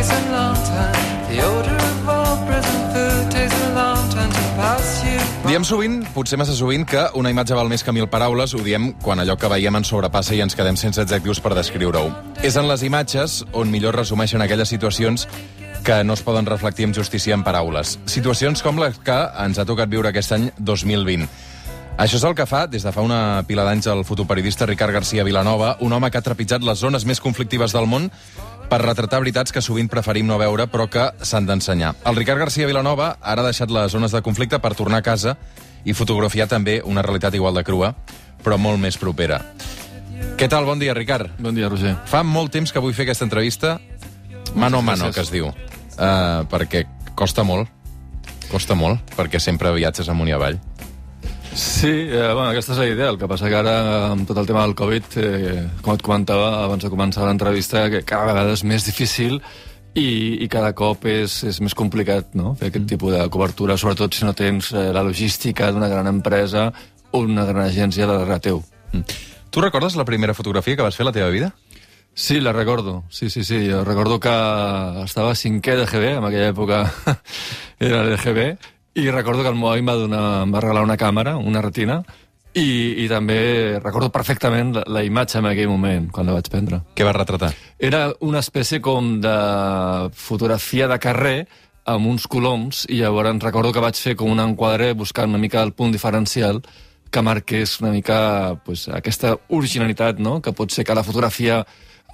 takes a long time. The odor of all present food takes a long time to pass you. Diem sovint, potser massa sovint, que una imatge val més que mil paraules. Ho diem quan allò que veiem ens sobrepassa i ens quedem sense adjectius per descriure-ho. És en les imatges on millor resumeixen aquelles situacions que no es poden reflectir amb justícia en paraules. Situacions com les que ens ha tocat viure aquest any 2020. Això és el que fa, des de fa una pila d'anys, el fotoperiodista Ricard García Vilanova, un home que ha trepitjat les zones més conflictives del món per retratar veritats que sovint preferim no veure, però que s'han d'ensenyar. El Ricard García Vilanova ara ha deixat les zones de conflicte per tornar a casa i fotografiar també una realitat igual de crua, però molt més propera. Què tal? Bon dia, Ricard. Bon dia, Roger. Fa molt temps que vull fer aquesta entrevista mano a mano, que es diu. Uh, perquè costa molt. Costa molt, perquè sempre viatges amunt i avall. Sí, eh, bueno, aquesta és la idea. El que passa que ara, amb tot el tema del Covid, eh, com et comentava abans de començar l'entrevista, que cada vegada és més difícil i, i cada cop és, és més complicat no? fer aquest tipus de cobertura, sobretot si no tens eh, la logística d'una gran empresa o una gran agència darrere teu. Tu recordes la primera fotografia que vas fer a la teva vida? Sí, la recordo. Sí, sí, sí. Jo recordo que estava a cinquè de GB, en aquella època era de GB, i recordo que el meu avi em va, donar, em va regalar una càmera, una retina, i, i també recordo perfectament la, la imatge en aquell moment, quan la vaig prendre. Què vas retratar? Era una espècie com de fotografia de carrer amb uns coloms i llavors recordo que vaig fer com un enquadre buscant una mica el punt diferencial que marqués una mica pues, aquesta originalitat, no? que pot ser que la fotografia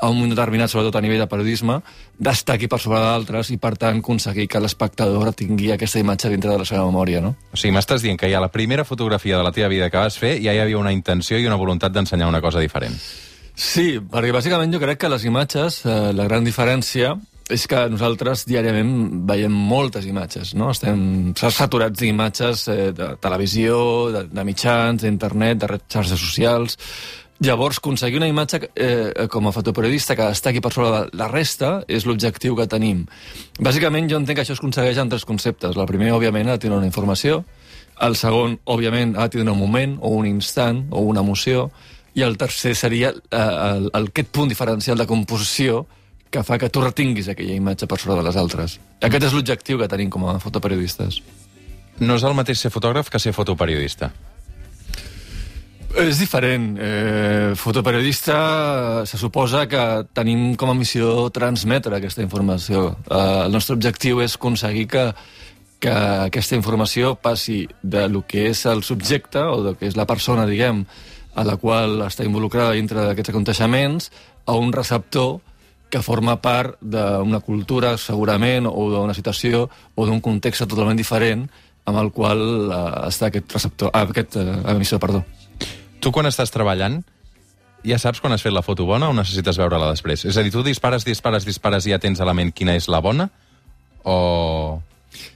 a un moment determinat, sobretot a nivell de periodisme, destaqui per sobre d'altres i, per tant, aconseguir que l'espectador tingui aquesta imatge dintre de la seva memòria, no? O sigui, m'estàs dient que ja la primera fotografia de la teva vida que vas fer ja hi havia una intenció i una voluntat d'ensenyar una cosa diferent. Sí, perquè bàsicament jo crec que les imatges, eh, la gran diferència és que nosaltres diàriament veiem moltes imatges, no? Estem saturats d'imatges eh, de televisió, de, de mitjans, d'internet, de xarxes socials... Llavors, aconseguir una imatge eh, com a fotoperiodista que destaqui per sobre de la resta és l'objectiu que tenim. Bàsicament, jo entenc que això es aconsegueix en tres conceptes. La primera, òbviament, ha de tenir una informació. El segon, òbviament, ha de tenir un moment o un instant o una emoció. I el tercer seria eh, el, el, aquest punt diferencial de composició que fa que tu retinguis aquella imatge per sobre de les altres. Aquest és l'objectiu que tenim com a fotoperiodistes. No és el mateix ser fotògraf que ser fotoperiodista. És diferent. Eh, fotoperiodista se suposa que tenim com a missió transmetre aquesta informació. Eh, el nostre objectiu és aconseguir que, que aquesta informació passi de lo que és el subjecte o de que és la persona, diguem, a la qual està involucrada dintre d'aquests aconteixements a un receptor que forma part d'una cultura, segurament, o d'una situació o d'un context totalment diferent amb el qual eh, està aquest receptor, ah, aquest eh, emissor, perdó. Tu, quan estàs treballant, ja saps quan has fet la foto bona o necessites veure-la després? És a dir, tu dispares, dispares, dispares i ja tens a la ment quina és la bona? O...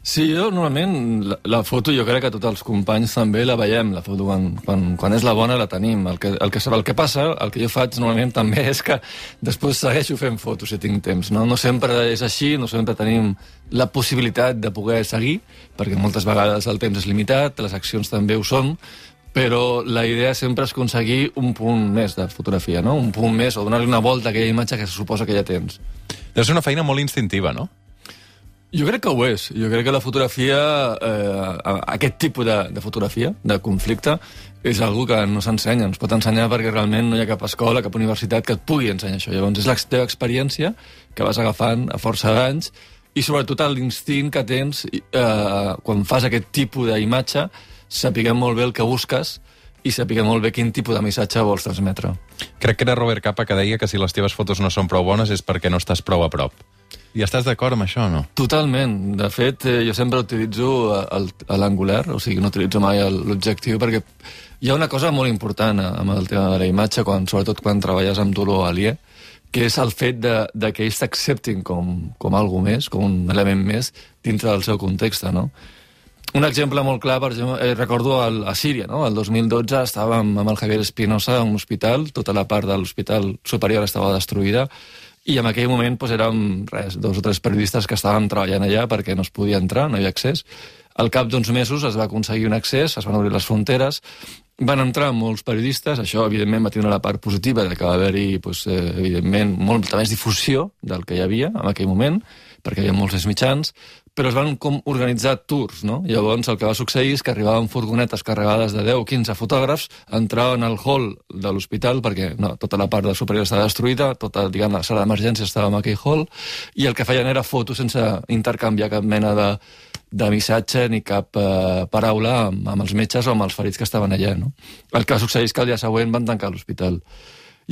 Sí, jo normalment la, la foto jo crec que tots els companys també la veiem, la foto quan, quan, quan és la bona la tenim. El que, el, que, el que passa, el que jo faig normalment també és que després segueixo fent fotos si tinc temps. No, no sempre és així, no sempre tenim la possibilitat de poder seguir, perquè moltes vegades el temps és limitat, les accions també ho són, però la idea sempre és aconseguir un punt més de fotografia, no? un punt més, o donar-li una volta a aquella imatge que se suposa que ja tens. Deu ser una feina molt instintiva, no? Jo crec que ho és. Jo crec que la fotografia, eh, aquest tipus de, de fotografia, de conflicte, és algo que no s'ensenya, es pot ensenyar perquè realment no hi ha cap escola, cap universitat que et pugui ensenyar això. Llavors és la teva experiència que vas agafant a força d'anys i sobretot l'instint que tens eh, quan fas aquest tipus d'imatge, sapiguem molt bé el que busques i sapiguem molt bé quin tipus de missatge vols transmetre. Crec que era Robert Capa que deia que si les teves fotos no són prou bones és perquè no estàs prou a prop. I estàs d'acord amb això o no? Totalment. De fet, eh, jo sempre utilitzo eh, l'angular, o sigui, no utilitzo mai l'objectiu, perquè hi ha una cosa molt important eh, amb el tema de la imatge, quan, sobretot quan treballes amb dolor aliè, que és el fet de, de que ells t'acceptin com, com algo més, com un element més, dintre del seu context, no? Un exemple molt clar, per exemple, eh, recordo el, a Síria, no? El 2012 estàvem amb el Javier Espinosa a un hospital, tota la part de l'hospital superior estava destruïda, i en aquell moment doncs, érem res, dos o tres periodistes que estàvem treballant allà perquè no es podia entrar, no hi havia accés. Al cap d'uns mesos es va aconseguir un accés, es van obrir les fronteres, van entrar molts periodistes, això evidentment va tenir la part positiva de que va haver-hi, pues, eh, evidentment, molta més difusió del que hi havia en aquell moment, perquè hi havia molts més mitjans, però es van com organitzar tours, no? Llavors el que va succeir és que arribaven furgonetes carregades de 10 o 15 fotògrafs, entraven al hall de l'hospital, perquè no, tota la part de superior estava destruïda, tota, diguem, la sala d'emergència estava en aquell hall, i el que feien era fotos sense intercanviar cap mena de, de missatge ni cap eh, paraula amb, amb els metges o amb els ferits que estaven allà, no? El que va succeir és que el dia següent van tancar l'hospital.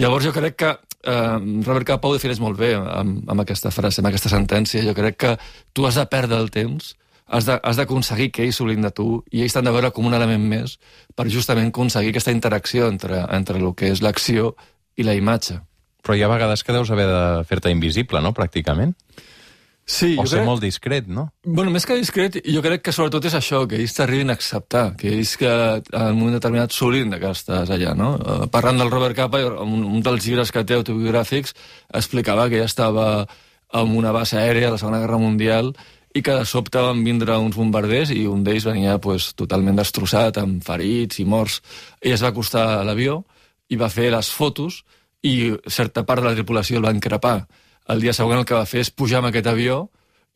Llavors jo crec que eh, Robert Capa ho defineix molt bé amb, amb aquesta frase, amb aquesta sentència. Jo crec que tu has de perdre el temps, has d'aconseguir que ells s'oblin de tu i ells t'han de veure com un element més per justament aconseguir aquesta interacció entre, entre el que és l'acció i la imatge. Però hi ha vegades que deus haver de fer-te invisible, no?, pràcticament. Sí, o ser crec... molt discret, no? Bueno, més que discret, jo crec que sobretot és això, que ells t'arribin a acceptar, que ells que en un moment determinat s'olin que estàs allà, no? Uh, parlant del Robert Capa, un, un dels llibres que té autobiogràfics explicava que ja estava en una base aèria a la Segona Guerra Mundial i que de sobte van vindre uns bombarders i un d'ells venia pues, totalment destrossat, amb ferits i morts. Ell es va acostar a l'avió i va fer les fotos i certa part de la tripulació el va increpar el dia següent el que va fer és pujar amb aquest avió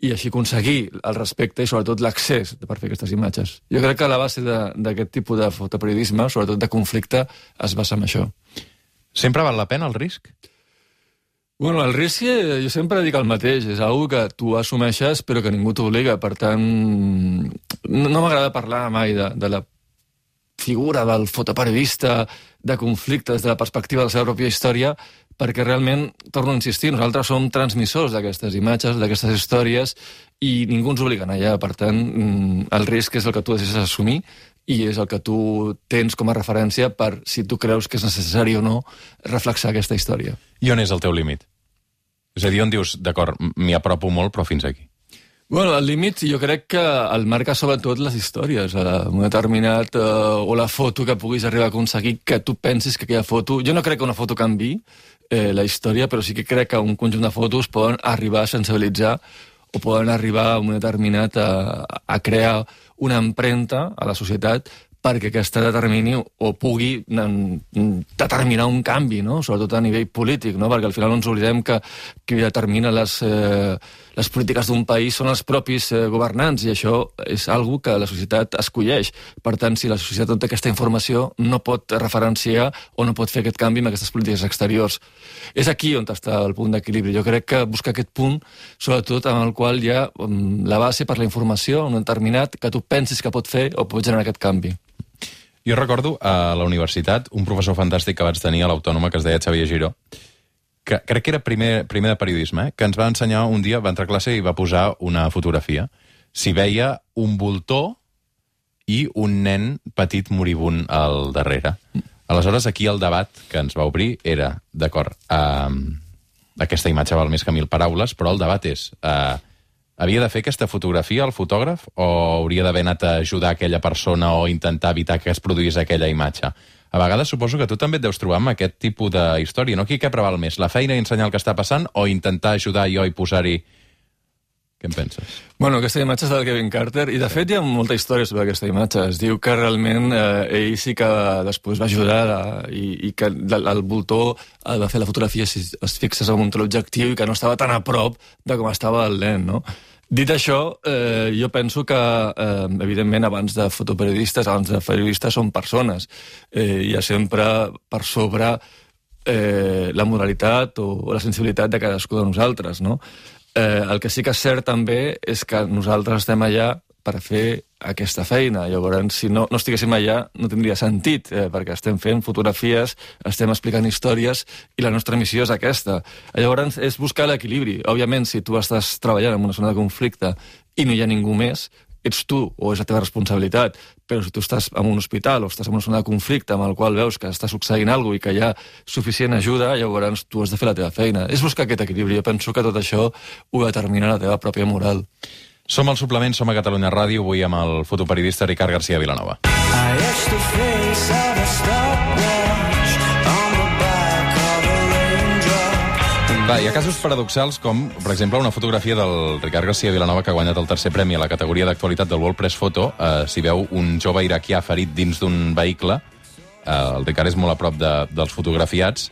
i així aconseguir el respecte i sobretot l'accés per fer aquestes imatges. Jo crec que la base d'aquest tipus de fotoperiodisme, sobretot de conflicte, es basa en això. Sempre val la pena el risc? Bueno, el risc eh, jo sempre dic el mateix, és una que tu assumeixes però que ningú t'obliga, per tant no, no m'agrada parlar mai de, de la figura del fotoperiodista de conflictes de la perspectiva de la seva pròpia història, perquè realment, torno a insistir, nosaltres som transmissors d'aquestes imatges, d'aquestes històries, i ningú ens obliga a allà. Per tant, mm, el risc és el que tu decides assumir i és el que tu tens com a referència per si tu creus que és necessari o no reflexar aquesta història. I on és el teu límit? És a dir, on dius, d'acord, m'hi apropo molt, però fins aquí. Bueno, el límit jo crec que el marca sobretot les històries, eh, un determinat, eh, o la foto que puguis arribar a aconseguir que tu pensis que aquella foto... Jo no crec que una foto canvi eh, la història, però sí que crec que un conjunt de fotos poden arribar a sensibilitzar o poden arribar a un determinat a, a crear una empremta a la societat perquè aquesta determini o pugui determinar un canvi, no? sobretot a nivell polític, no? perquè al final no ens oblidem que qui determina les, eh, les polítiques d'un país són els propis eh, governants i això és algo que la societat escolleix. Per tant, si la societat no té aquesta informació, no pot referenciar o no pot fer aquest canvi amb aquestes polítiques exteriors. És aquí on està el punt d'equilibri. Jo crec que buscar aquest punt, sobretot amb el qual hi ha um, la base per la informació, un determinat, que tu pensis que pot fer o pot generar aquest canvi. Jo recordo a la universitat un professor fantàstic que vaig tenir a l'Autònoma que es deia Xavier Giró, que crec que era primer, primer de periodisme, eh? que ens va ensenyar un dia, va entrar a classe i va posar una fotografia. S'hi veia un voltor i un nen petit moribund al darrere. Aleshores, aquí el debat que ens va obrir era, d'acord, eh, aquesta imatge val més que mil paraules, però el debat és... Eh, havia de fer aquesta fotografia el fotògraf o hauria d'haver anat a ajudar aquella persona o intentar evitar que es produís aquella imatge? A vegades suposo que tu també et deus trobar amb aquest tipus de història, no? Qui què preval més, la feina i ensenyar el que està passant o intentar ajudar jo i posar-hi què en penses? Bueno, aquesta imatge és del Kevin Carter, i de fet hi ha molta història sobre aquesta imatge. Es diu que realment eh, ell sí que després va ajudar a, i, i que el, voltor va fer la fotografia si es fixes en un objectiu i que no estava tan a prop de com estava el nen, no? Dit això, eh, jo penso que, eh, evidentment, abans de fotoperiodistes, abans de periodistes, són persones. Eh, hi ha sempre per sobre eh, la moralitat o, o la sensibilitat de cadascú de nosaltres, no? Eh, el que sí que és cert també és que nosaltres estem allà per fer aquesta feina. Llavors, si no, no estiguéssim allà, no tindria sentit, eh, perquè estem fent fotografies, estem explicant històries, i la nostra missió és aquesta. Llavors, és buscar l'equilibri. Òbviament, si tu estàs treballant en una zona de conflicte i no hi ha ningú més, ets tu o és la teva responsabilitat, però si tu estàs en un hospital o estàs en una zona de conflicte amb el qual veus que està succeint alguna i que hi ha suficient ajuda, llavors tu has de fer la teva feina. És buscar aquest equilibri. Jo penso que tot això ho determina la teva pròpia moral. Som al suplement, som a Catalunya Ràdio, avui amb el fotoperiodista Ricard García Vilanova. I the face of a stopwatch on the back of a raindrop Clar, hi ha casos paradoxals com, per exemple, una fotografia del Ricard García Vilanova que ha guanyat el tercer premi a la categoria d'actualitat del World Press Photo. Eh, S'hi veu un jove iraquià ferit dins d'un vehicle. Eh, el Ricard és molt a prop de, dels fotografiats.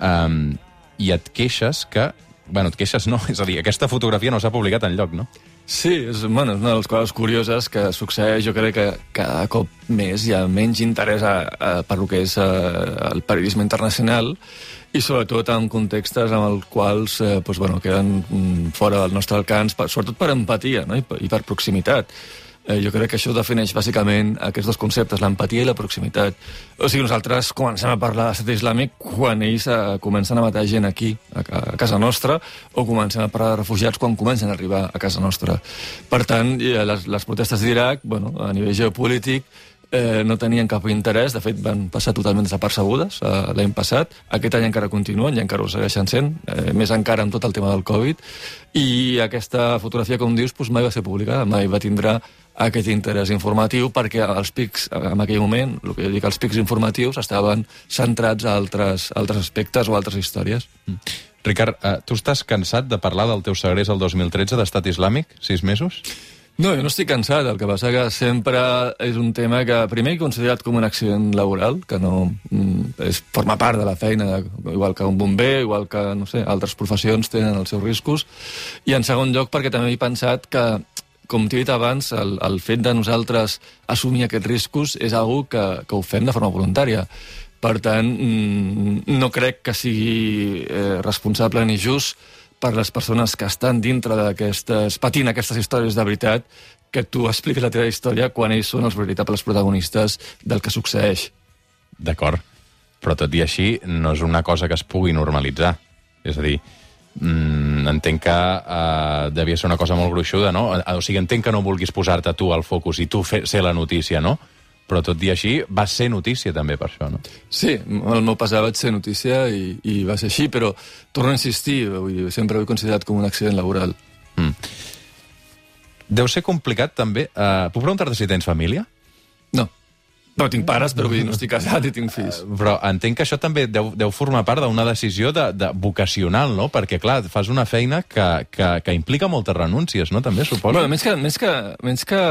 Eh, I et queixes que... Bueno, et queixes no, és a dir, aquesta fotografia no s'ha publicat en lloc, no? Sí, és, bueno, és una de les coses curioses que succeeix. Jo crec que cada cop més hi ha menys interès a, a, per lo que és a, el periodisme internacional i sobretot en contextes en els quals eh, doncs, bueno, queden mm, fora del nostre alcance, per, sobretot per empatia no? I, per, i per proximitat. Eh, jo crec que això defineix bàsicament aquests dos conceptes, l'empatia i la proximitat. O sigui, nosaltres comencem a parlar d'estat islàmic quan ells eh, comencen a matar gent aquí, a, a casa nostra, o comencem a parlar de refugiats quan comencen a arribar a casa nostra. Per tant, eh, les, les protestes d'Iraq, bueno, a nivell geopolític, eh, no tenien cap interès, de fet van passar totalment desapercebudes eh, l'any passat, aquest any encara continuen i encara ho segueixen sent, eh, més encara amb tot el tema del Covid, i aquesta fotografia, com dius, doncs mai va ser publicada, mai va tindre aquest interès informatiu perquè els pics, en aquell moment, el que jo dic, els pics informatius estaven centrats a altres, altres aspectes o altres històries. Mm. Ricard, eh, tu estàs cansat de parlar del teu segrest el 2013 d'estat islàmic? Sis mesos? No, jo no estic cansat, el que passa que sempre és un tema que primer he considerat com un accident laboral, que no mm, és, forma part de la feina, igual que un bomber, igual que, no sé, altres professions tenen els seus riscos, i en segon lloc perquè també he pensat que com t'he dit abans, el, el fet de nosaltres assumir aquests riscos és algo que, que ho fem de forma voluntària. Per tant, mm, no crec que sigui eh, responsable ni just per les persones que estan dintre d'aquestes, patint aquestes històries de veritat, que tu expliquis la teva història quan ells són els veritables protagonistes del que succeeix. D'acord, però tot i així no és una cosa que es pugui normalitzar. És a dir, mm, entenc que uh, devia ser una cosa molt gruixuda, no? O sigui, entenc que no vulguis posar-te tu al focus i tu fer, ser la notícia, no? però tot i així va ser notícia també per això, no? Sí, el meu passat vaig ser notícia i, i va ser així, però torno a insistir, vull dir, sempre ho he considerat com un accident laboral. Mm. Deu ser complicat també... Uh, puc preguntar-te si tens família? No. Tinc pares, però vull dir, no estic casat i tinc fills. Uh, però entenc que això també deu, deu formar part d'una decisió de, de vocacional, no? Perquè, clar, fas una feina que, que, que implica moltes renúncies, no? També, suposo. Bueno, més que, més que, més que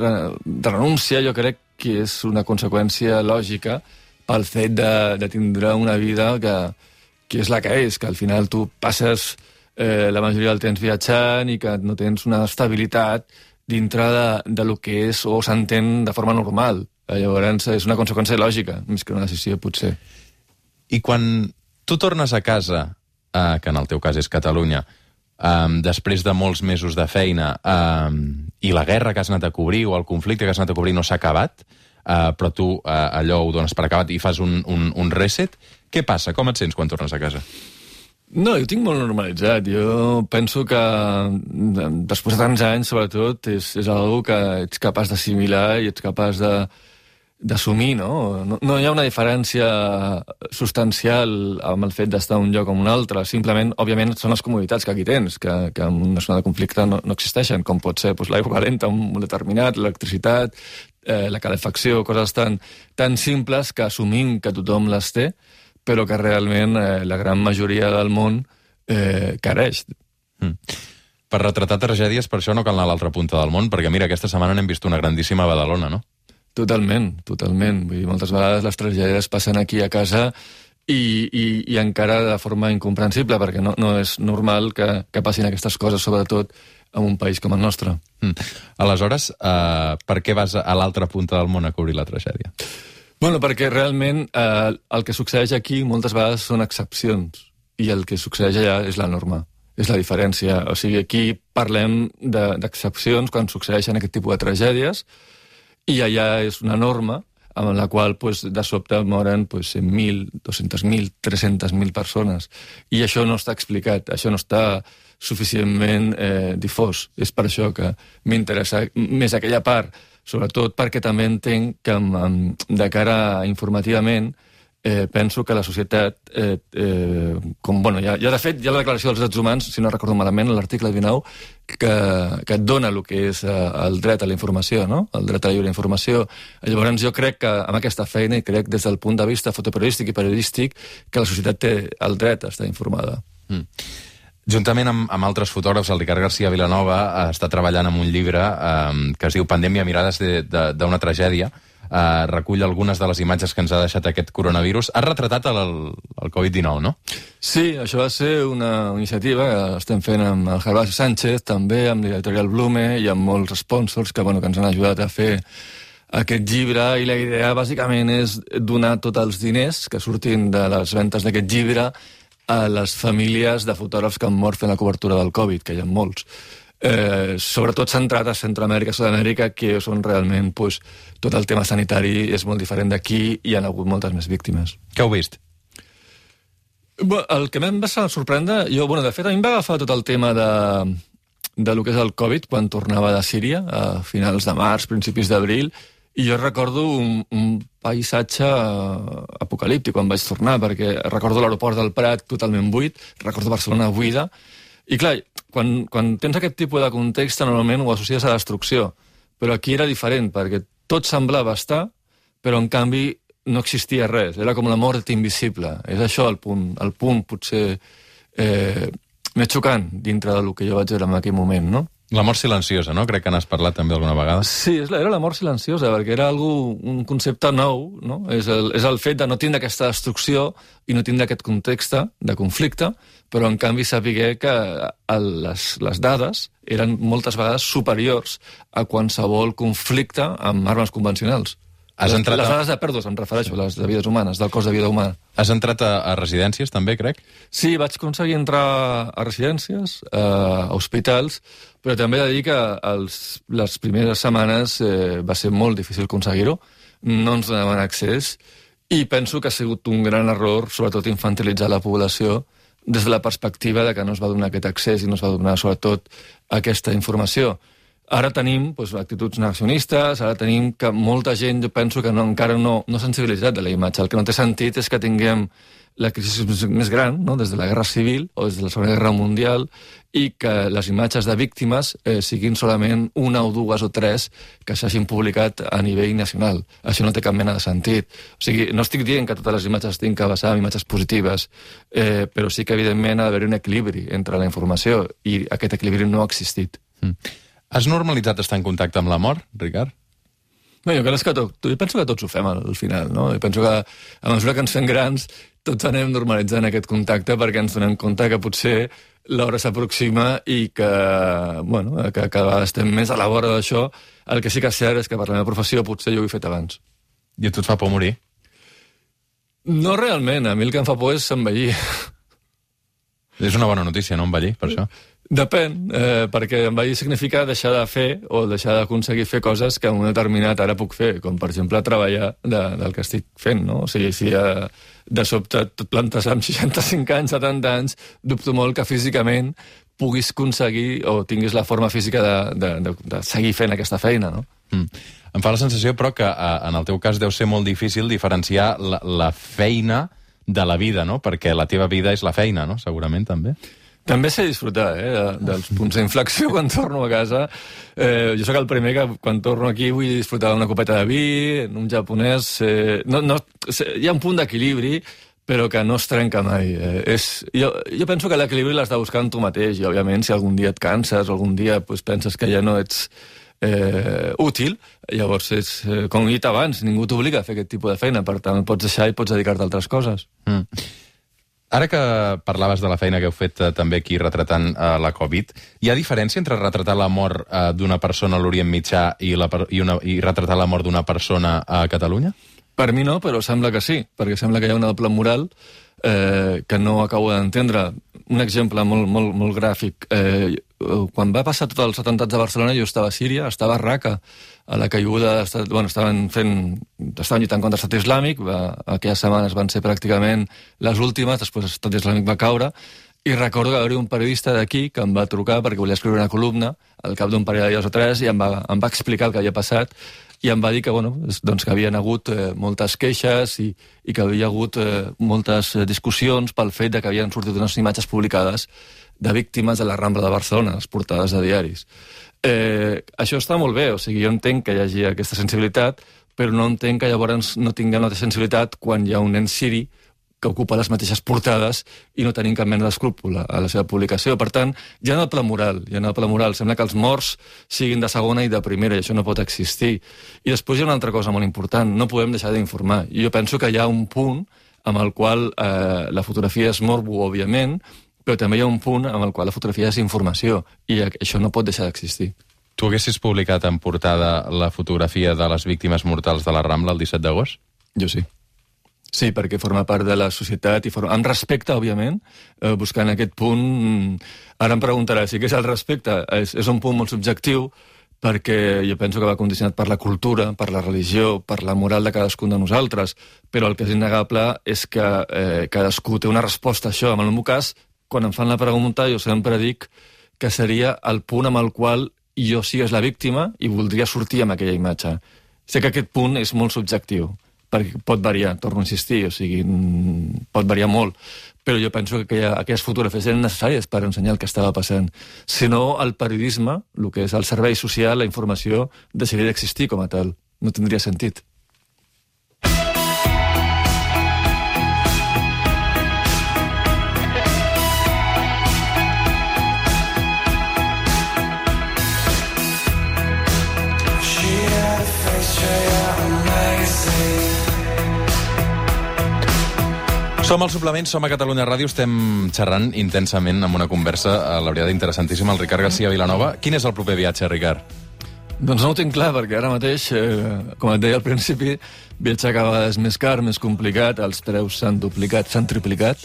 re, de renúncia, jo crec que és una conseqüència lògica pel fet de, de tindre una vida que, que és la que és, que al final tu passes eh, la majoria del temps viatjant i que no tens una estabilitat dintre de, de lo que és o s'entén de forma normal. Eh, llavors és una conseqüència lògica, més que una decisió, potser. I quan tu tornes a casa, eh, que en el teu cas és Catalunya, eh, després de molts mesos de feina eh, i la guerra que has anat a cobrir o el conflicte que has anat a cobrir no s'ha acabat, eh, però tu eh, allò ho dones per acabat i fas un, un, un reset, què passa? Com et sents quan tornes a casa? No, jo tinc molt normalitzat. Jo penso que després de tants anys, sobretot, és, és algo que ets capaç d'assimilar i ets capaç de, d'assumir, no? no? No hi ha una diferència substancial amb el fet d'estar un lloc o un altre. Simplement, òbviament, són les comoditats que aquí tens, que, que en una zona de conflicte no, no existeixen, com pot ser doncs, l'aigua calenta, un determinat, l'electricitat, eh, la calefacció, coses tan, tan simples que assumim que tothom les té, però que realment eh, la gran majoria del món eh, careix. Mm. Per retratar tragèdies, per això no cal anar a l'altra punta del món, perquè mira, aquesta setmana n'hem vist una grandíssima a Badalona, no? Totalment, totalment. Vull dir, moltes vegades les tragèdies passen aquí a casa i, i, i encara de forma incomprensible, perquè no, no és normal que, que passin aquestes coses, sobretot en un país com el nostre. Mm. Aleshores, uh, per què vas a l'altra punta del món a cobrir la tragèdia? Bueno, perquè realment eh, el que succeeix aquí moltes vegades són excepcions i el que succeeix allà és la norma, és la diferència. O sigui, aquí parlem d'excepcions de, quan succeeixen aquest tipus de tragèdies, i allà és una norma amb la qual pues, de sobte moren pues, 100.000, 200.000, 300.000 persones. I això no està explicat, això no està suficientment eh, difós. És per això que m'interessa més aquella part, sobretot perquè també entenc que de cara informativament eh, penso que la societat, eh, eh, com, bueno, ja, ja de fet, ha la Declaració dels Drets Humans, si no recordo malament, l'article 19, que, que et dona el que és eh, el dret a la informació, no? el dret a la lliure informació. Llavors jo crec que amb aquesta feina, i crec des del punt de vista fotoperiodístic i periodístic, que la societat té el dret a estar informada. Juntament amb, amb altres fotògrafs, el Ricard García Vilanova eh, està treballant en un llibre eh, que es diu Pandèmia, mirades de- de- d'una tragèdia. Eh, recull algunes de les imatges que ens ha deixat aquest coronavirus. Ha retratat el, el Covid-19, no? Sí, això va ser una iniciativa que estem fent amb el Gervasio Sánchez, també amb l'editorial Blume i amb molts sponsors que, bueno, que ens han ajudat a fer aquest llibre i la idea bàsicament és donar tots els diners que surtin de les ventes d'aquest llibre a les famílies de fotògrafs que han mort fent la cobertura del Covid, que hi ha molts. Eh, sobretot centrat a Centroamèrica, Sud-amèrica, que són realment pues, tot el tema sanitari és molt diferent d'aquí i hi ha hagut moltes més víctimes. Què heu vist? Bé, el que em va sorprendre, jo, bueno, de fet, a mi em va agafar tot el tema de, de lo que és el Covid quan tornava de Síria, a finals de març, principis d'abril, i jo recordo un, un paisatge eh, apocalíptic quan vaig tornar, perquè recordo l'aeroport del Prat totalment buit, recordo Barcelona buida, i clar, quan, quan tens aquest tipus de context, normalment ho associes a destrucció, però aquí era diferent, perquè tot semblava estar, però en canvi no existia res, era com la mort invisible. És això el punt, el punt potser eh, més xocant dintre del que jo vaig veure en aquell moment, no? La mort silenciosa, no? Crec que n'has parlat també alguna vegada. Sí, era la mort silenciosa, perquè era algú, un concepte nou, no? És el, és el fet de no tindre aquesta destrucció i no tindre aquest context de conflicte, però en canvi saber que el, les, les dades eren moltes vegades superiors a qualsevol conflicte amb armes convencionals. Has les, entrat les a- dades de pèrdues, em refereixo, les de vides humanes, del cos de vida humana. Has entrat a, a residències, també, crec? Sí, vaig aconseguir entrar a residències, eh, a hospitals, però també he de dir que els, les primeres setmanes eh, va ser molt difícil aconseguir-ho, no ens donaven accés, i penso que ha sigut un gran error, sobretot infantilitzar la població, des de la perspectiva de que no es va donar aquest accés i no es va donar, sobretot, aquesta informació. Ara tenim doncs, actituds negacionistes, ara tenim que molta gent, jo penso que no, encara no, no s'ha sensibilitzat de la imatge. El que no té sentit és que tinguem la crisi més, gran, no? des de la Guerra Civil o des de la Segona Guerra Mundial, i que les imatges de víctimes eh, siguin solament una o dues o tres que s'hagin publicat a nivell nacional. Això no té cap mena de sentit. O sigui, no estic dient que totes les imatges tinguin que basar en imatges positives, eh, però sí que, evidentment, ha d'haver un equilibri entre la informació, i aquest equilibri no ha existit. Mm. Has normalitzat estar en contacte amb la mort, Ricard? No, jo, crec que tot, jo penso que tots ho fem al, al final, no? Jo penso que a mesura que ens fem grans tots anem normalitzant aquest contacte perquè ens donem compte que potser l'hora s'aproxima i que, bueno, que cada vegada estem més a la vora d'això. El que sí que és cert és que per la meva professió potser jo ho he fet abans. I a tu et fa por morir? No realment, a mi el que em fa por és envellir. És una bona notícia, no, envellir, per això? Depèn, eh, perquè envellir significa deixar de fer o deixar d'aconseguir fer coses que en un determinat ara puc fer, com per exemple treballar de, del que estic fent, no? O sigui, si eh, de sobte et plantes amb 65 anys, 70 anys, dubto molt que físicament puguis aconseguir o tinguis la forma física de, de, de, de seguir fent aquesta feina, no? Mm. Em fa la sensació, però, que eh, en el teu cas deu ser molt difícil diferenciar la, la feina de la vida, no? Perquè la teva vida és la feina, no? Segurament, també. També sé disfrutar eh, de, dels punts d'inflexió quan torno a casa. Eh, jo sóc el primer que quan torno aquí vull disfrutar d'una copeta de vi, un japonès... Eh, no, no, hi ha un punt d'equilibri, però que no es trenca mai. Eh, és, jo, jo penso que l'equilibri l'has de buscar en tu mateix, i òbviament si algun dia et canses algun dia pues, penses que ja no ets eh, útil, llavors és, eh, com he dit abans, ningú t'obliga a fer aquest tipus de feina, per tant pots deixar i pots dedicar-te a altres coses. Mm. Ara que parlaves de la feina que heu fet eh, també aquí retratant eh, la Covid, hi ha diferència entre retratar la mort eh, d'una persona a l'Orient Mitjà i, la, i, una, i retratar la mort d'una persona a Catalunya? Per mi no, però sembla que sí, perquè sembla que hi ha una doble moral eh, que no acabo d'entendre. Un exemple molt, molt, molt gràfic. Eh, quan va passar tots els atemptats de Barcelona, jo estava a Síria, estava a Raqqa, a la caiguda, bueno, estaven fent, estaven lluitant contra l'estat islàmic, va, aquelles setmanes van ser pràcticament les últimes, després l'estat islàmic va caure, i recordo que va haver un periodista d'aquí que em va trucar perquè volia escriure una columna al cap d'un parell de dies o tres i em va, em va explicar el que havia passat i em va dir que, bueno, doncs, que havien hagut eh, moltes queixes i, i que havia hagut eh, moltes eh, discussions pel fet de que havien sortit unes imatges publicades de víctimes de la Rambla de Barcelona, les portades de diaris. Eh, això està molt bé, o sigui, jo entenc que hi hagi aquesta sensibilitat, però no entenc que llavors no tinguem la sensibilitat quan hi ha un nen siri que ocupa les mateixes portades i no tenim cap mena d'escrúpol a, a la seva publicació. Per tant, ja en el pla moral, ja en el pla moral, sembla que els morts siguin de segona i de primera, i això no pot existir. I després hi ha una altra cosa molt important, no podem deixar d'informar. I jo penso que hi ha un punt amb el qual eh, la fotografia és morbo, òbviament, però també hi ha un punt amb el qual la fotografia és informació, i això no pot deixar d'existir. Tu haguessis publicat en portada la fotografia de les víctimes mortals de la Rambla el 17 d'agost? Jo sí. Sí, perquè forma part de la societat i forma... amb respecte, òbviament, eh, buscant aquest punt... mm, Ara em preguntarà si què és el respecte. És, és un punt molt subjectiu perquè jo penso que va condicionat per la cultura, per la religió, per la moral de cadascun de nosaltres, però el que és innegable és que eh, cadascú té una resposta a això. En el meu cas, quan em fan la pregunta, jo sempre dic que seria el punt amb el qual jo sigues la víctima i voldria sortir amb aquella imatge. Sé que aquest punt és molt subjectiu, perquè pot variar, torno a insistir, o sigui, mm, pot variar molt, però jo penso que aquella, aquelles fotografies eren necessàries per ensenyar el que estava passant. Si no, el periodisme, el que és el servei social, la informació, deixaria d'existir com a tal. No tindria sentit. Som al suplement, som a Catalunya Ràdio, estem xerrant intensament amb una conversa, a la veritat, interessantíssima, el Ricard García Vilanova. Quin és el proper viatge, Ricard? Doncs no ho tinc clar, perquè ara mateix, eh, com et deia al principi, viatjar cada vegada és més car, més complicat, els preus s'han duplicat, s'han triplicat,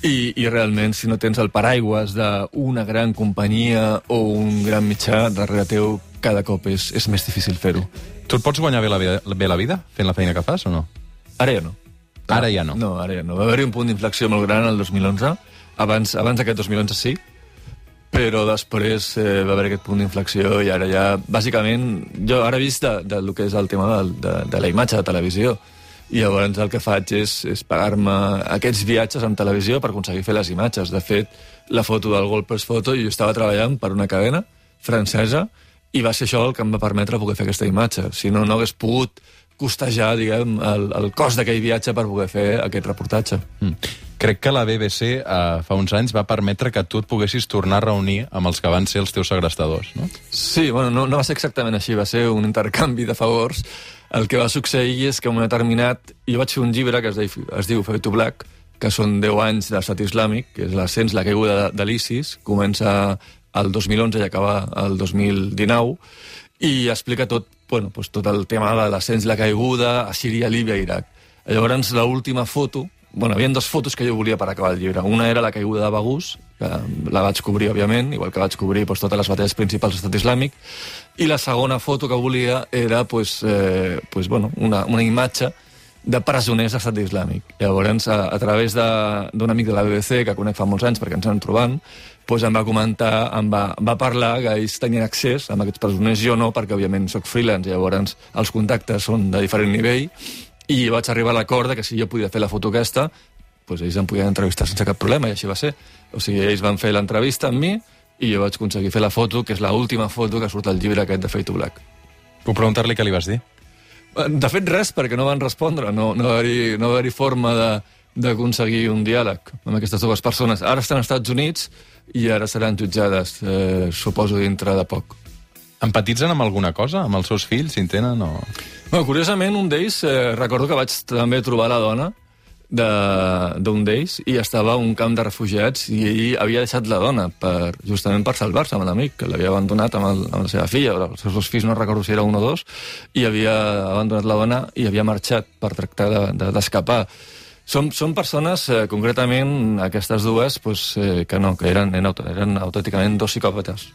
i, i realment, si no tens el paraigües d'una gran companyia o un gran mitjà darrere teu, cada cop és, és més difícil fer-ho. Tu et pots guanyar bé la, vida, bé la vida fent la feina que fas o no? Ara ja no. Ara ja no. No, ara ja no. Va haver-hi un punt d'inflexió molt gran el 2011. Abans, abans d'aquest 2011 sí, però després eh, va haver aquest punt d'inflexió i ara ja, bàsicament, jo ara he vist de, de lo que és el tema de, de, de la imatge de televisió i llavors el que faig és, és pagar-me aquests viatges en televisió per aconseguir fer les imatges. De fet, la foto del Golpes Foto, jo estava treballant per una cadena francesa i va ser això el que em va permetre poder fer aquesta imatge. Si no, no hagués pogut costejar, diguem, el, el cost d'aquell viatge per poder fer aquest reportatge. Mm. Crec que la BBC eh, fa uns anys va permetre que tu et poguessis tornar a reunir amb els que van ser els teus segrestadors, no? Sí, bueno, no, no va ser exactament així, va ser un intercanvi de favors. El que va succeir és que en un determinat... Jo vaig fer un llibre que es, diu, es diu Fade to Black, que són 10 anys de l'estat islàmic, que és l'ascens, la caiguda de, de l'ISIS, comença el 2011 i acaba el 2019, i explica tot, bueno, doncs tot el tema de l'ascens, la caiguda a Síria, Líbia i Iraq. Llavors, l'última foto, bueno, hi havia dues fotos que jo volia per acabar el llibre. Una era la caiguda de Bagús, que la vaig cobrir, òbviament, igual que vaig cobrir doncs, totes les batalles principals de l'estat islàmic, i la segona foto que volia era doncs, eh, doncs, bueno, una, una imatge de presoners de l'estat islàmic. Llavors, a, a través d'un amic de la BBC, que conec fa molts anys perquè ens anem trobant, doncs em va comentar, em va, em va parlar que ells tenien accés a aquests presoners, jo no, perquè òbviament sóc freelance, llavors els contactes són de diferent nivell, i vaig arribar a l'acord que si jo podia fer la foto aquesta, doncs ells em podien entrevistar sense cap problema, i així va ser. O sigui, ells van fer l'entrevista amb mi, i jo vaig aconseguir fer la foto, que és l'última foto que surt al llibre aquest de Fade to Black. Puc preguntar-li què li vas dir? De fet, res, perquè no van respondre. No, no va haver-hi no va haver forma de- d'aconseguir un diàleg amb aquestes dues persones. Ara estan als Estats Units i ara seran jutjades, eh, suposo, dintre de poc. Empatitzen amb alguna cosa? Amb els seus fills, si en tenen o... Bueno, curiosament, un d'ells, eh, recordo que vaig també trobar la dona d'un d'ells i estava a un camp de refugiats i ell havia deixat la dona per, justament per salvar-se amb l'amic, que l'havia abandonat amb, el, amb la seva filla, els seus dos fills no recordo si era un o dos, i havia abandonat la dona i havia marxat per tractar d'escapar. De, d'escapar. són, són persones, eh, concretament aquestes dues, pues, eh, que no, que eren, eren, eren autènticament dos psicòpates.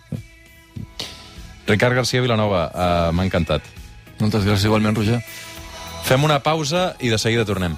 Ricard García Vilanova, uh, m'ha encantat. Moltes gràcies igualment, Roger. Fem una pausa i de seguida tornem.